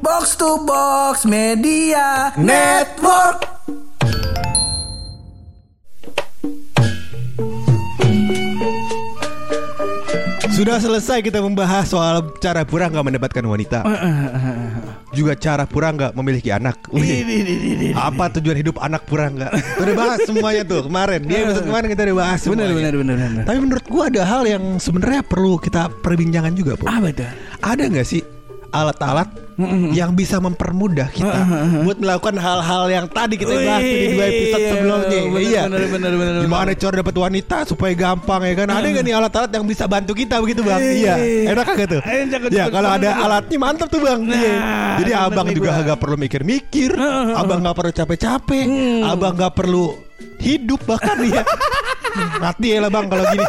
Box to Box Media Network. Sudah selesai kita membahas soal cara pura nggak mendapatkan wanita. Juga cara pura nggak memiliki anak. Wih, apa tujuan hidup anak pura nggak? Udah bahas semuanya tuh kemarin. Dia episode kemarin kita udah bahas Benar benar benar benar. Tapi menurut gua ada hal yang sebenarnya perlu kita perbincangan juga, Bu. Apa? Ada nggak sih alat-alat yang bisa mempermudah kita buat melakukan hal-hal yang tadi kita bahas di dua episode sebelumnya. Benar, iya. benar, benar, benar. Gimana cara dapat wanita supaya gampang ya kan? Ada nggak nih alat-alat yang bisa bantu kita begitu bang? Iya. Enak kagak tuh? Ya kalau ada alatnya mantap tuh bang. Nah, Iya. Jadi bener abang juga gua. nggak perlu mikir-mikir. Abang nggak perlu capek-capek. Hmm. Abang nggak perlu hidup bahkan ya. Mati ya lah bang kalau gini.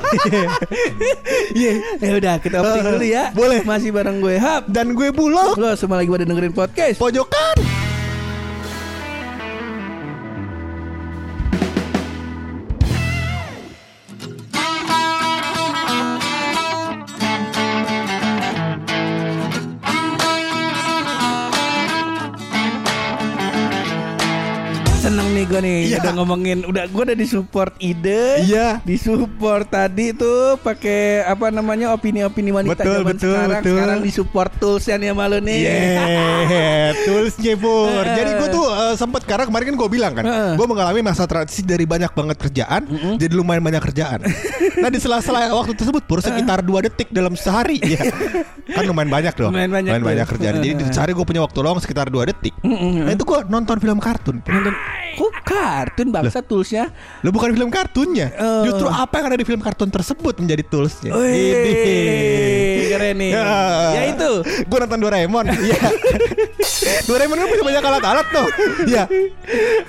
Iya. Ya udah kita opening dulu ya. Boleh. Masih bareng gue Hap. Dan gue bulog. Lo semua lagi pada dengerin podcast. Pojokan. Gue nih Iya. udah ngomongin udah gue udah disupport ide. Iya. Disupport tadi tuh pakai apa namanya opini-opini wanita Betul, zaman betul, sekarang. betul. Sekarang disupport toolsnya nih sama lo nih. Yeah, toolsnya Pur. Jadi gue tuh uh, sempet karena kemarin kan gue bilang kan, Heeh. gue mengalami masa transisi dari banyak banget kerjaan, jadi lumayan banyak kerjaan. nah di sela-sela waktu tersebut Pur sekitar dua detik dalam sehari, ya kan lumayan banyak dong, Lumayan banyak tuh. banyak kerjaan. Jadi di sehari gue punya waktu luang sekitar dua detik. Nah itu gue nonton film kartun. Nonton kok kartun bangsa toolsnya. Lo bukan film kartunnya, Oh. justru apa yang ada di film kartun tersebut menjadi toolsnya. Wih, keren nih. Ya itu. Gue nonton Doraemon. Iya. Doraemon kan punya banyak alat-alat tuh. Iya.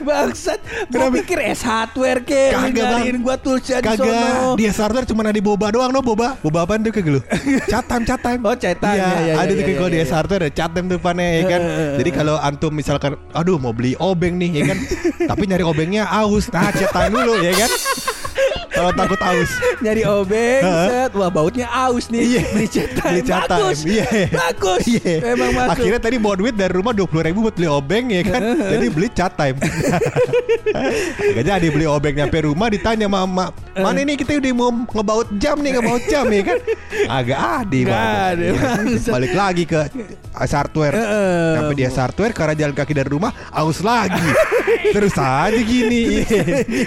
Bangsat, gua Kenapa? pikir S hardware ke Kagak, Bang. ngariin gua toolsnya di sono. Kagak. Dia hardware cuma ada di boba doang no boba. Boba apaan tuh kagak lu? Chat time. Oh, chat time. Iya, Ya, ya, ada ya, tuh ya, kalau ya, di ya. hardware ada chat time tuh pane ya kan. Eh, eh, eh, Jadi kalau antum misalkan aduh mau beli obeng nih ya kan. Tapi nyari obengnya aus. Nah, time dulu ya kan. Kalau takut aus. Nyari obeng, set. Wah baunya aus nih. Iya. Beli time. Time. Bagus. Iya. Bagus. Iya. Memang masuk. Akhirnya tadi bawa duit dari rumah 20 ribu buat beli obeng ya kan Jadi beli chat time Gak jadi beli obeng nyampe rumah ditanya sama emak Mana ini kita udah mau ngebaut jam nih ngebaut jam ya kan Agak Bang. ada, Ya. Balik lagi ke hardware Heeh. Sampai dia hardware karena jalan kaki dari rumah Aus lagi Terus aja gini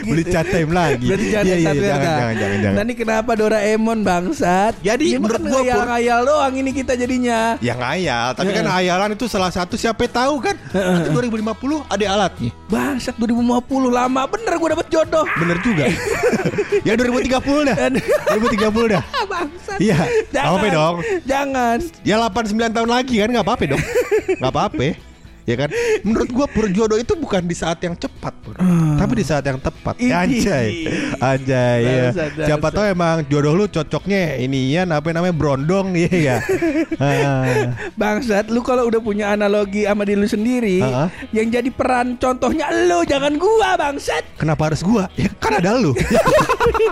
Beli chat time lagi Berarti jangan Iya, iya, jangan, kan? jangan, jangan, jangan. Nah ini kenapa Doraemon bangsat? Jadi, Ini menurut gua, Pur- ngayal-ngayal doang ini kita jadinya. Ya ngayal, tapi kan hayalan itu salah satu siapa tahu kan Nanti 2050 ada alatnya Bangsat 2050 lama bener gua dapet jodoh. Bener juga Ya 2030 dah. 2030 dah. Ah, bangsat. Iya Gak apa-apa dong. Jangan. Ya 8-9 tahun lagi kan Gak apa-apa dong. Gak apa-apa Ya kan Menurut gua berjodoh itu bukan di saat yang cepat Pur. Tapi di saat yang tepat. Anjay Anjay ya. Siapa tahu emang jodoh lu cocoknya Ini ya apa namanya Brondong Iya ya Ah. Bangsat, lu kalau udah punya analogi sama diri lu sendiri, Heeh. yang jadi peran contohnya lu, jangan gua, bangsat. Kenapa harus gua? Ya kan ada lu.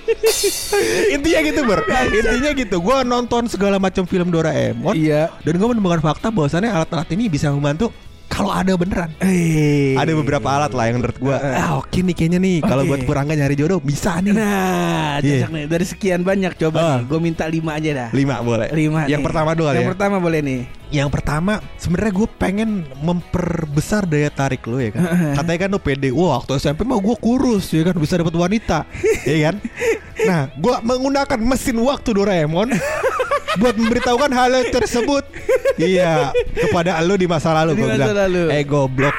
Intinya gitu, Ber. Intinya gitu. Gua nonton segala macam film Doraemon. Iya. Dan gua menemukan fakta bahwasannya alat-alat ini bisa membantu kalau ada beneran. Eh. Ada beberapa alat lah yang menurut gua ah oke nih kayaknya nih kalau Oke. buat Purangga nyari jodoh bisa nih. Nah, Iya. cocok nih. Dari sekian banyak coba Ah. nih. Gue minta lima aja dah. Lima boleh. Lima. Yang nih. pertama dulu kali Yang ya. pertama boleh nih. Yang pertama sebenarnya gue pengen memperbesar daya tarik lo ya kan. Katanya kan lo pede. Wah waktu SMP mah gue kurus ya kan bisa dapat wanita, ya kan. Nah gue menggunakan mesin waktu Doraemon buat memberitahukan hal yang tersebut. Iya kepada lo di masa lalu gue bilang. lalu. Eh goblok.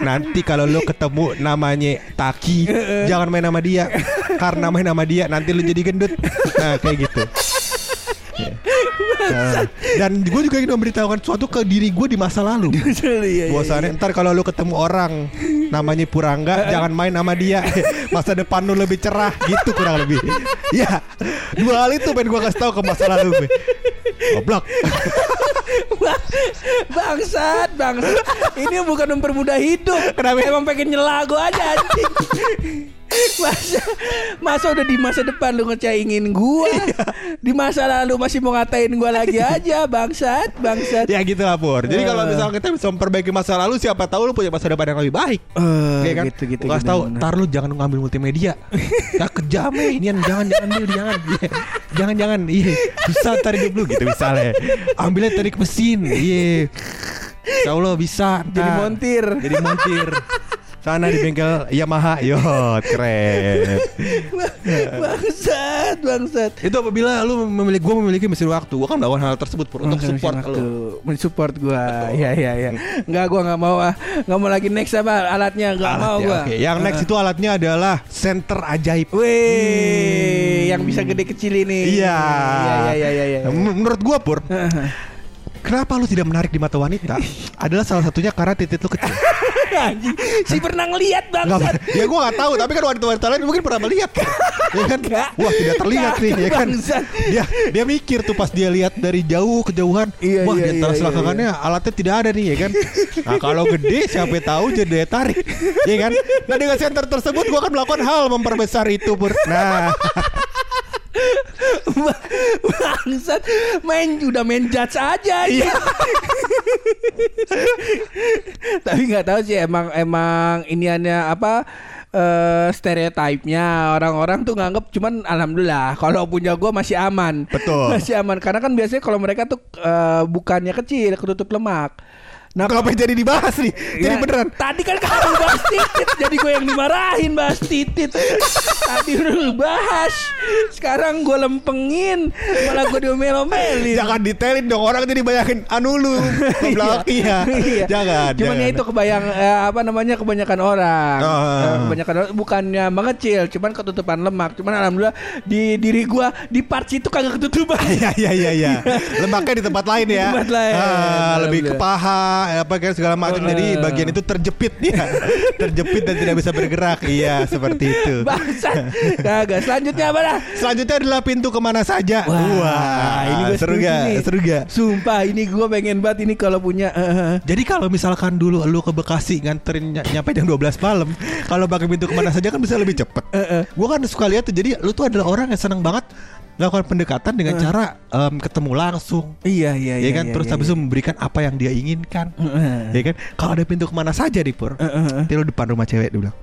Nanti kalau lo ketemu namanya Taki, jangan main sama dia. Karena main sama dia nanti lo jadi gendut. Nah kayak gitu. Ya. Nah, dan gue juga ingin memberitahukan sesuatu ke diri gue di masa lalu. Iya, iya, Bahwasannya ntar kalau lu ketemu orang namanya Purangga, jangan main sama dia. Masa depan lu lebih cerah gitu kurang lebih. Ya, dua hal itu pengen gue kasih tahu ke masa lalu gue. Goblok. Bang- bangsat, bangsat. Ini bukan mempermudah hidup. Kenapa? Emang pengen nyela gua aja anjing. Masa masa udah di masa depan lu ngecaingin gua di masa lalu masih mau ngatain gua lagi aja bangsat bangsat Ya gitu lah Pur Jadi kalau Eh. misalnya kita bisa memperbaiki masa lalu Siapa tahu lu punya masa depan yang lebih baik Eh, Iya kan? gitu gitu kasih gitu, tahu, ntar lu jangan ngambil multimedia. ya kejam Nian jangan jangan jangan. Iya. Jangan jangan. Iya. Susah ntar hidup lu gitu misalnya. Ambilnya teknik mesin. Iya. Insya Allah bisa. jadi montir Jadi montir. Sana di bengkel Yamaha. Yo, keren. bangsat bangsat Itu apabila lu memiliki gua memiliki mesin waktu, gua kan melakukan hal tersebut Pur, untuk support lu. mensupport gua ya ya ya nggak gua nggak mau ah nggak mau lagi next apa alatnya nggak mau gua oke. Yang next itu alatnya adalah center ajaib. Wih, yang bisa gede kecil ini. Iya. Iya, iya, iya, iya. M- Menurut gua Pur, kenapa lu tidak menarik di mata wanita? adalah salah satunya karena titik lu kecil. Anjing, si pernah ngeliat Nggak, bangsat. ya gua nggak tahu, tapi kan wanita-wanita lain mungkin pernah melihat. ya kan? Wah, tidak terlihat nih, ya kan? Dia dia mikir tuh pas dia lihat dari jauh kejauhan, Iya, wah iya, di antara iya, selangkangannya alatnya tidak ada nih, ya kan? Nah, kalau gede siapa tahu jadi daya tarik. Ya kan? Nah, dengan center tersebut gua akan melakukan hal memperbesar itu. Nah, Bangsat, main udah main judge aja. Iya. Tapi nggak tahu sih emang emang iniannya apa eh stereotipnya orang-orang tuh nganggep cuman alhamdulillah kalau punya gua masih aman. Betul. Masih aman karena kan biasanya kalau mereka tuh eh, bukannya kecil, ketutup lemak. Nah, Kenapa jadi dibahas nih? Jadi Ya, beneran. Tadi kan kamu bahas titit Jadi gue yang dimarahin bahas titit Tadi udah lu bahas Sekarang gue lempengin Malah gue diomel-omelin Jangan detailin dong orang jadi bayangin anu lu belakangnya. Iya. Jangan. Cuman jangan. ya itu kebayang eh, apa namanya kebanyakan orang. Eh, kebanyakan orang bukannya mengecil, cuman ketutupan lemak. Cuman alhamdulillah di diri gua di parts itu kagak ketutupan. Iya iya iya iya. Lemaknya di tempat lain ya. Di tempat lain. Ah, lebih ke paha apa kayak segala macam. Eh. Jadi bagian itu terjepit ya. terjepit dan tidak bisa bergerak. Iya seperti itu. Bangsat. Kagak. Selanjutnya apa dah? Selanjutnya adalah pintu ke mana saja. Wah, ini gua seru gak? nih. Seru gak? Sumpah ini gua pengen banget ini kalau punya eh. Jadi kalau misalkan dulu lu ke Bekasi nganterin ny- nyampe jam 12 malam, kalau pakai pintu ke mana saja kan bisa lebih cepet. Gua kan suka lihat tuh, jadi lu tuh adalah orang yang senang banget melakukan pendekatan dengan cara em, ketemu langsung. Iya iya ya iya. kan iya, terus iya, habis iya. itu memberikan apa yang dia inginkan Heeh. ya kan kalau ada pintu ke mana saja di pur eh. dia lu depan rumah cewek dia bilang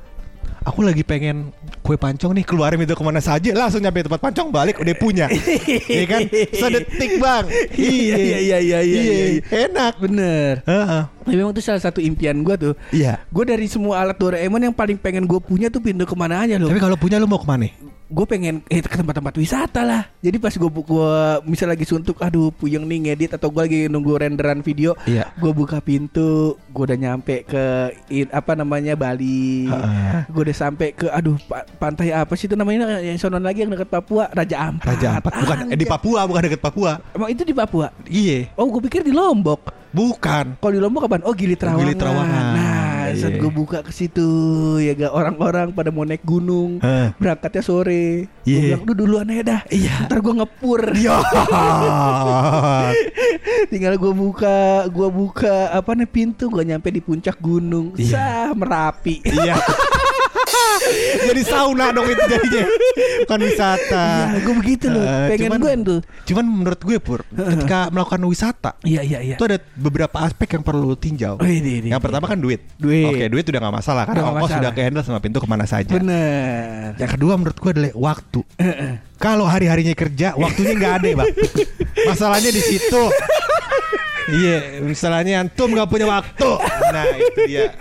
aku lagi pengen kue pancong nih keluarin pintu ke mana saja langsung nyampe tempat pancong balik udah punya ya kan sedetik bang Iya, iya, iya, iya, iya, iya. enak Bener. Heeh. Tapi memang itu salah satu impian gua tuh. iya Gue dari semua alat Doraemon yang paling pengen gue punya tuh pintu ke mana aja loh. tapi kalau punya lu mau ke mana gue pengen eh, ke tempat-tempat wisata lah. Jadi pas gue gua misal lagi suntuk, aduh puyeng nih ngedit atau gue lagi nunggu renderan video, Iya. gue buka pintu, gue udah nyampe ke in- apa namanya Bali, Ha-ha. gue udah sampai ke aduh pa- pantai apa sih itu namanya yang sonon lagi yang dekat Papua, Raja Ampat. Raja Ampat bukan eh, di. Papua bukan deket Papua Emang itu di Papua? iya Oh gue pikir di Lombok. bukan Kalau di Lombok kapan? Oh Gili Trawangan. Gili Trawangan. Nah, saat Iya. gue buka ke situ, ya gak orang-orang pada mau naik gunung, Heh. berangkatnya sore. Gue Iya. bilang, "Duh duluan aja dah." Iya. Ntar gue ngepur. ya Tinggal gue buka, gue buka apa nih pintu, gue nyampe di puncak gunung. Iya. Sah merapi. Iya. Jadi sauna dong itu jadinya. Bukan wisata. Iya, gue begitu loh. Eh, Pengen cuman- gue tuh. Cuman menurut gue Pur, ketika melakukan wisata, Iya iya iya. itu ada beberapa aspek yang perlu lu tinjau. Oh, ini, ini, yang ini. pertama kan duit. Duit. Oke, duit udah gak masalah karena ongkos sudah kehandle sama pintu ke mana saja. Bener. Yang kedua menurut gue adalah waktu. Kalau hari-harinya kerja, waktunya nggak ada, Bang. Masalahnya di situ. Iya, misalnya antum nggak punya waktu. Nah, itu dia.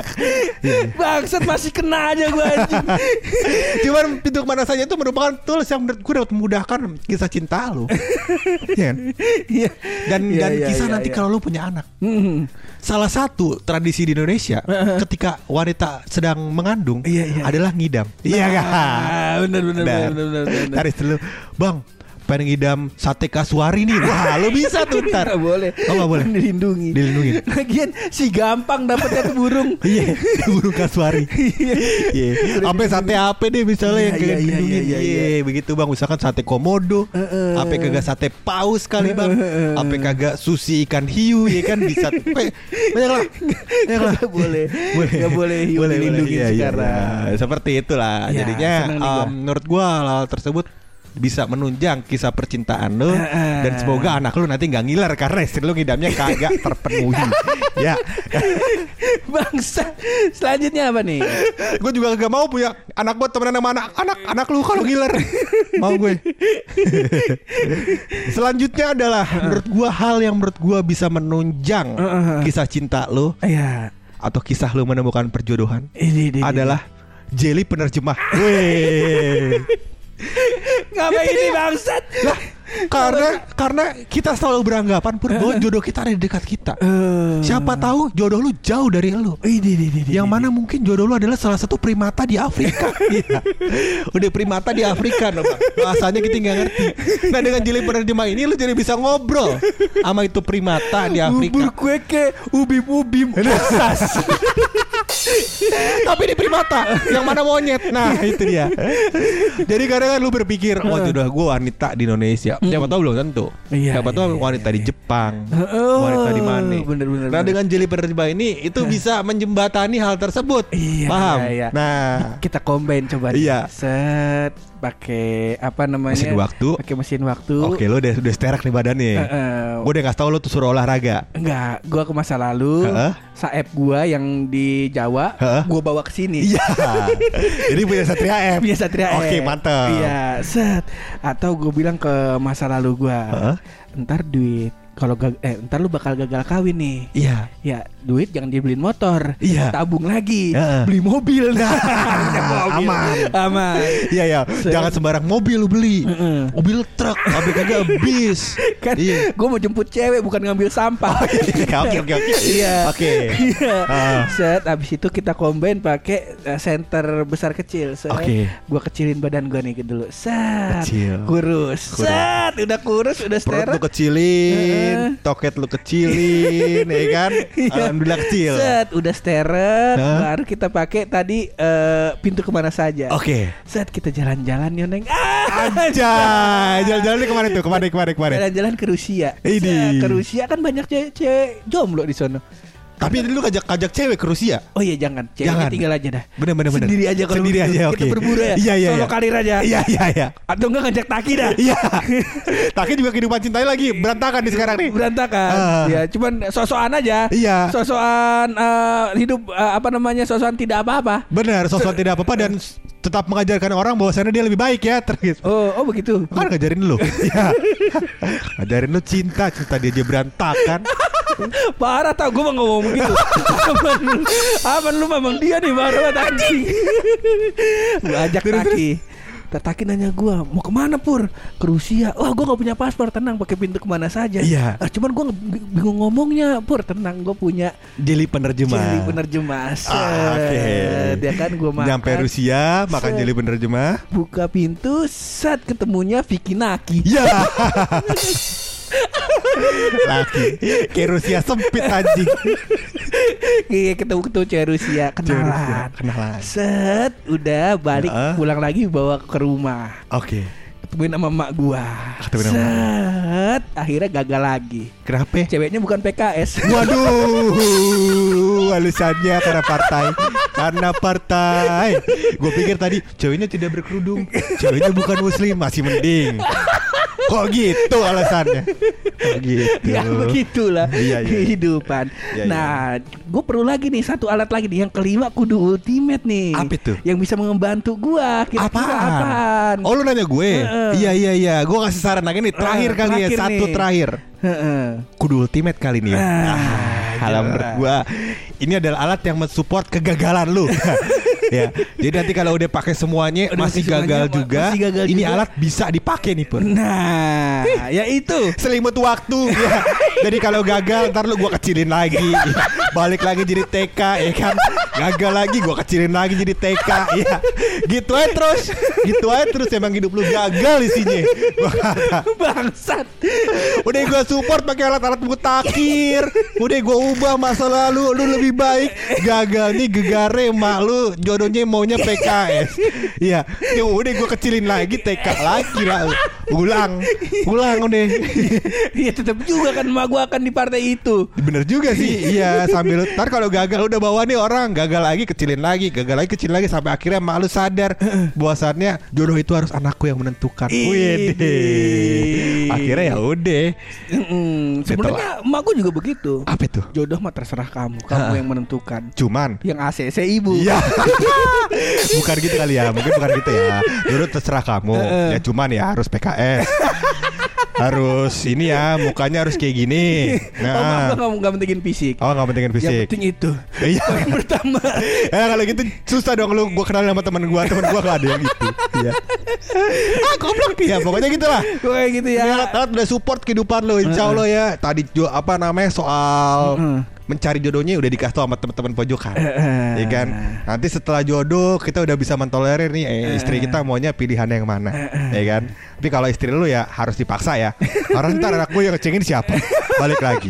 Bangsat masih kena aja gue anjing. Cuman pintu ke mana saja itu merupakan tools yang menurut gue dapat memudahkan kisah cinta lu. Iya kan? Iya. Dan Iya, dan iya, kisah nanti kalau lu punya anak. Hmm. Salah satu tradisi di Indonesia ketika wanita sedang mengandung adalah ngidam. Iya kan? Ah, bener bener Benar. bener bener bener. Taris dulu, bang. Pengen ngidam sate kasuari nih. Wah, lu bisa tuh ntar. Nggak boleh. Oh, nggak boleh. Dilindungi. Dilindungi. Lagian si gampang dapetnya tuh burung. Iya, burung kasuari. Iya. Sampai sate apa deh misalnya yang Iya, kayak iya, iya, dilindungin. iya, iya. Iya, begitu Bang. Misalkan sate komodo, apa kagak sate paus kali Bang. Apa kagak sushi ikan hiu ya kan bisa. Banyak lah. Banyak lah. Boleh. Nggak boleh hiu dilindungi Iya, iya, sekarang. iya. Seperti itulah. Iya, Jadinya menurut gua hal tersebut bisa menunjang kisah percintaan lo dan semoga anak lu nanti nggak ngiler karena istri lu ngidamnya kagak terpenuhi ya Bangsa. Selanjutnya apa nih? gue juga gak mau punya anak gue temenan sama anak anak anak lu kalau ngiler mau gue selanjutnya adalah menurut gue hal yang menurut gue bisa menunjang kisah cinta lu Iya. atau kisah lu menemukan perjodohan Ini, ini, ini. adalah jelly penerjemah. Ngapain ini bangsat? lah karena karena kita selalu beranggapan pur bahwa jodoh kita ada di dekat kita Eh. siapa tahu jodoh lu jauh dari lu Ini, ini, ini, yang ini. mana mungkin jodoh lu adalah salah satu primata di Afrika. Iya. Udah primata di Afrika, no, Bang. Bahasanya kita nggak ngerti. Nah dengan jeli penerjemah ini lu jadi bisa ngobrol sama itu primata di Afrika. kue ke ubim ubim usas. Tapi di primata yang mana monyet. Nah itu dia. Jadi kadang kan lu berpikir, oh jodoh gue wanita di Indonesia. Siapa tahu belum tentu. Iya, Siapa tahu iya, wanita di Jepang, Oh, wanita di mana. bener, bener, Nah bener. dengan jeli penerjemah ini itu bisa menjembatani hal tersebut. Iya, Paham? iya, iya. Nah. Kita combine coba. Iya. Set pakai apa namanya? Mesin waktu. Pakai mesin waktu. Oke lo udah udah sterak nih badannya. Heeh. Gue udah ngasih tau lo tuh suruh olahraga. Enggak, gua ke masa lalu. Heeh. Saep gua yang di Jawa, Heeh. gua bawa ke sini. Iya. Jadi punya Satria M. Punya Satria Oke F. mantap. Iya, set. Atau gue bilang ke masa lalu gua, Heeh. ntar duit kalau gag- eh ntar lu bakal gagal kawin nih. Iya. Ya, duit jangan dibeliin motor. Iya. Tabung lagi. Heeh. Beli mobil. Nah, aman. Aman. Iya ya. Jangan sembarang mobil lu beli. Heeh. Mobil truk, tapi kagak bis. Kan Iya. gue mau jemput cewek bukan ngambil sampah. Oke oke oke. Iya. Oke. Iya. Ah. Set abis itu kita combine pakai eh, center besar kecil. Set. Oke. Gua kecilin badan gua nih dulu. Set. Kecil. Kurus. Kurus. Set. Udah kurus, udah Perut steril. lu kecilin, Heeh. toket lu kecilin, ya kan? Iya. Alhamdulillah kecil. Set, udah steret, Hah? baru kita pakai tadi eh, pintu ke mana saja. Oke. Set kita jalan-jalan Yoneng. Ah, Anjay, jalan-jalan nih ke mana tuh? Ke mana ke mana ke mana? jalan-jalan ke Rusia. Ini. Ke Rusia kan banyak cewek jomblo di sono. Tapi lu kajak kajak cewek ke Rusia. Oh iya jangan, cewek Jangan. tinggal aja dah. Bener bener bener. Sendiri aja kalau Sendiri begitu. aja Kita oke. berburu ya. Iya iya. Solo iya. karir aja. Iya iya iya. Atau enggak ngajak Taki dah. Iya. Tapi juga kehidupan cintanya lagi berantakan nih sekarang nih. Berantakan. Ya, cuman sosokan aja. Iya. Sosokan eh, hidup eh, apa namanya? Sosokan tidak apa-apa. Benar, sosok tidak apa-apa dan s- tetap mengajarkan orang bahwasannya dia lebih baik ya terus. Oh, oh begitu. Kan ngajarin lu. Iya. ngajarin lu cinta, cinta dia aja berantakan. Parah tau gue mah ngomong begitu Aman lu Aman lu memang dia nih baru banget anjing Gue ajak Terus, Taki Taki nanya gue Mau ke mana Pur? Ke Rusia Wah gue gak punya paspor Tenang pakai pintu ke mana saja Iya. Ah, Cuman gue bingung ngomongnya Pur tenang gue punya Jeli penerjemah. Jadi penerjemah Ah, oke. Set. Dia kan gue makan Nyampe Rusia, makan Set. jeli penerjemah. Buka pintu Set ketemunya Vicky Naki Iya. Laki. Kayak Rusia sempit anjing. Iya ketemu ketemu cewek Rusia Kenalan kenalan. Set Udah balik Heeh. Pulang lagi bawa ke rumah Oke. ketemuin sama emak gua. Ketemuin sama. Set, akhirnya gagal lagi. Kenapa? Ceweknya bukan PKS. Waduh, alasannya karena partai, karena partai. Gue pikir tadi ceweknya tidak berkerudung, ceweknya bukan muslim, masih mending. Kok gitu alasannya? Kok gitu? ya begitulah Iya, iya. kehidupan. Iya, iya. nah, gue perlu lagi nih satu alat lagi nih. Yang kelima kudu ultimate nih. Apa itu? Yang bisa membantu. Kira-kira apaan? Oh lu nanya gue? Iya iya iya, gue kasih saran lagi nih terakhir kali ya terakhir satu nih. terakhir. Heeh. Kudu ultimate kali ini ya. Ah, Kalau jelas. menurut gua ini adalah alat yang mensupport kegagalan lu. ya. Jadi nanti kalau udah pakai semuanya Udah masih semuanya, gagal juga, masih gagal ini juga. alat bisa dipakai nih, Pur. Nah, ya itu. Selimut waktu ya. Jadi kalau gagal ntar lu gua kecilin lagi. ya. Balik lagi jadi TK ya kan. gagal lagi gue kecilin lagi jadi TK ya gitu aja terus gitu aja terus emang hidup lu gagal isinya Gua kata, Bangsat. udah gue support pakai alat-alat mutakhir udah gue ubah masa lalu lu lebih baik gagal nih gegare emak lu jodohnya maunya PKS iya. Ya udah gue kecilin lagi TK lagi lah. Ulang. Ulang udah. Iya tetap juga kan emak gua akan di partai itu. Bener juga sih. Iya sambil Ntar kalau gagal udah bawa nih orang. Gagal lagi kecilin lagi. Gagal lagi kecilin lagi. Sampai akhirnya malu sadar Bahwasannya jodoh itu harus anakku yang menentukan. Wih Akhirnya ya udah. Sebenarnya emak gua juga begitu. Apa itu? Jodoh mah terserah kamu, kamu yang menentukan. Cuman. Yang ACC ibu. Iya Bukan gitu kali ya Mungkin bukan gitu ya Jodoh terserah kamu Ya cuman ya harus PKS Harus ini ya Mukanya harus kayak gini Oh, Nah gua nggak nggak pentingin fisik. Oh gak pentingin Yang fisik penting itu. Iya Yang pertama. Eh kalau gitu susah dong lu gua kenal sama teman gua, teman gua gak ada yang gitu. Iya. ah, goblok ya, pokoknya gitu lah. Kayak gitu ya. Ya, udah support kehidupan lu, insya Allah ya. Tadi jo, apa namanya soal. Mencari jodohnya udah dikasih tau sama teman-teman pojokan. Heeh. Ya kan. Nanti setelah jodoh kita udah bisa mentolerir nih eh, istri kita maunya pilihan yang mana. Ya kan. Tapi kalau istri lu ya harus dipaksa ya. Karena ntar anak gue yang ngecengin siapa? Balik lagi.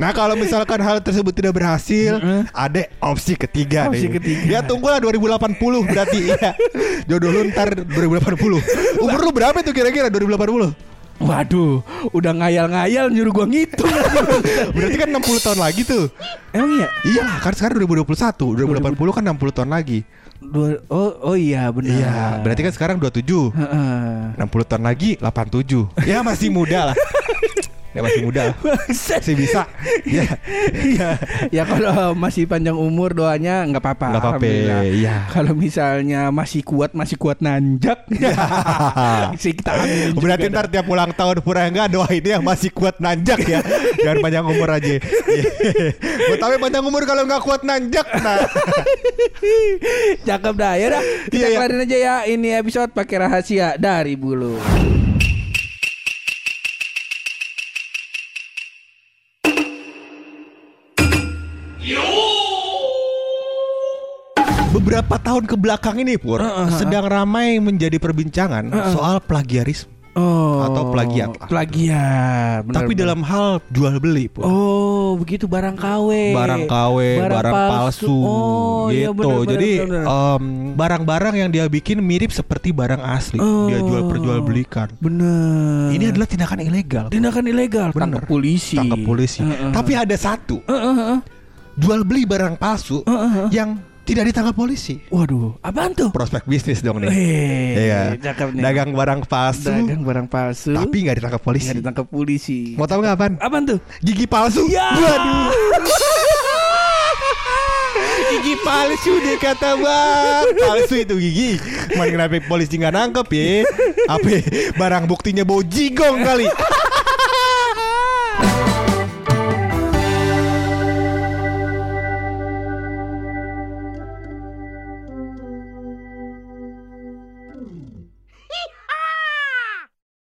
Nah kalau misalkan hal tersebut tidak berhasil, ada opsi ketiga Opsi nih. ketiga. Ya tunggulah 2080 berarti ya. Jodoh lu ntar 2080. Umur lu berapa tuh kira-kira 2080? Waduh, udah ngayal-ngayal nyuruh gua ngitung. Berarti kan 60 tahun lagi tuh. Emang iya? Iyalah kan sekarang 2021 2080 kan 60 tahun lagi Dua, oh, oh iya benar. Iya berarti kan sekarang 27 Heeh. 60 tahun lagi 87 Ya masih muda lah Ya masih muda. Masih bisa Ya Iya. ya kalau masih panjang umur doanya nggak apa-apa. Nggak apa-apa, iya. Kalau misalnya masih kuat masih kuat nanjak. sih kita Berarti ntar tiap ulang tahun pura enggak doain yang masih kuat nanjak ya Jangan panjang umur aja Gue tahu panjang umur kalau nggak kuat nanjak Nah Cakep dah ya dah. Kita Iya, iya. kelarin aja ya ini episode pakai rahasia dari bulu. Beberapa tahun ke belakang ini Pur Uh, uh, uh. Sedang ramai menjadi perbincangan Soal plagiarisme Oh. Atau plagiat lah. Plagiat. benar, Tapi benar. dalam hal jual beli Pur Oh, begitu barang KW. barang KW, barang, palsu, Oh, iya gitu. benar, benar, Jadi barang-barang yang dia bikin mirip seperti barang asli. Dia Oh. jual perjualbelikan. Bener. Ini adalah tindakan ilegal. tindakan ilegal. Bener. Tangkap polisi. Tangkap polisi. Heeh. Tapi ada satu Heeh, heeh. jual beli barang palsu Heeh, heeh. yang tidak ditangkap polisi. Waduh, apaan tuh? Prospek bisnis dong nih. Iya. nih. Dagang barang palsu Dagang barang palsu. tapi nggak ditangkap polisi. nggak ditangkap polisi. Mau tahu nggak apaan? Apaan tuh? Gigi palsu. Ya. Waduh. gigi palsu deh kata bang Palsu itu gigi Cuman kenapa polisi nggak nangkep ya Apa barang buktinya bau jigong kali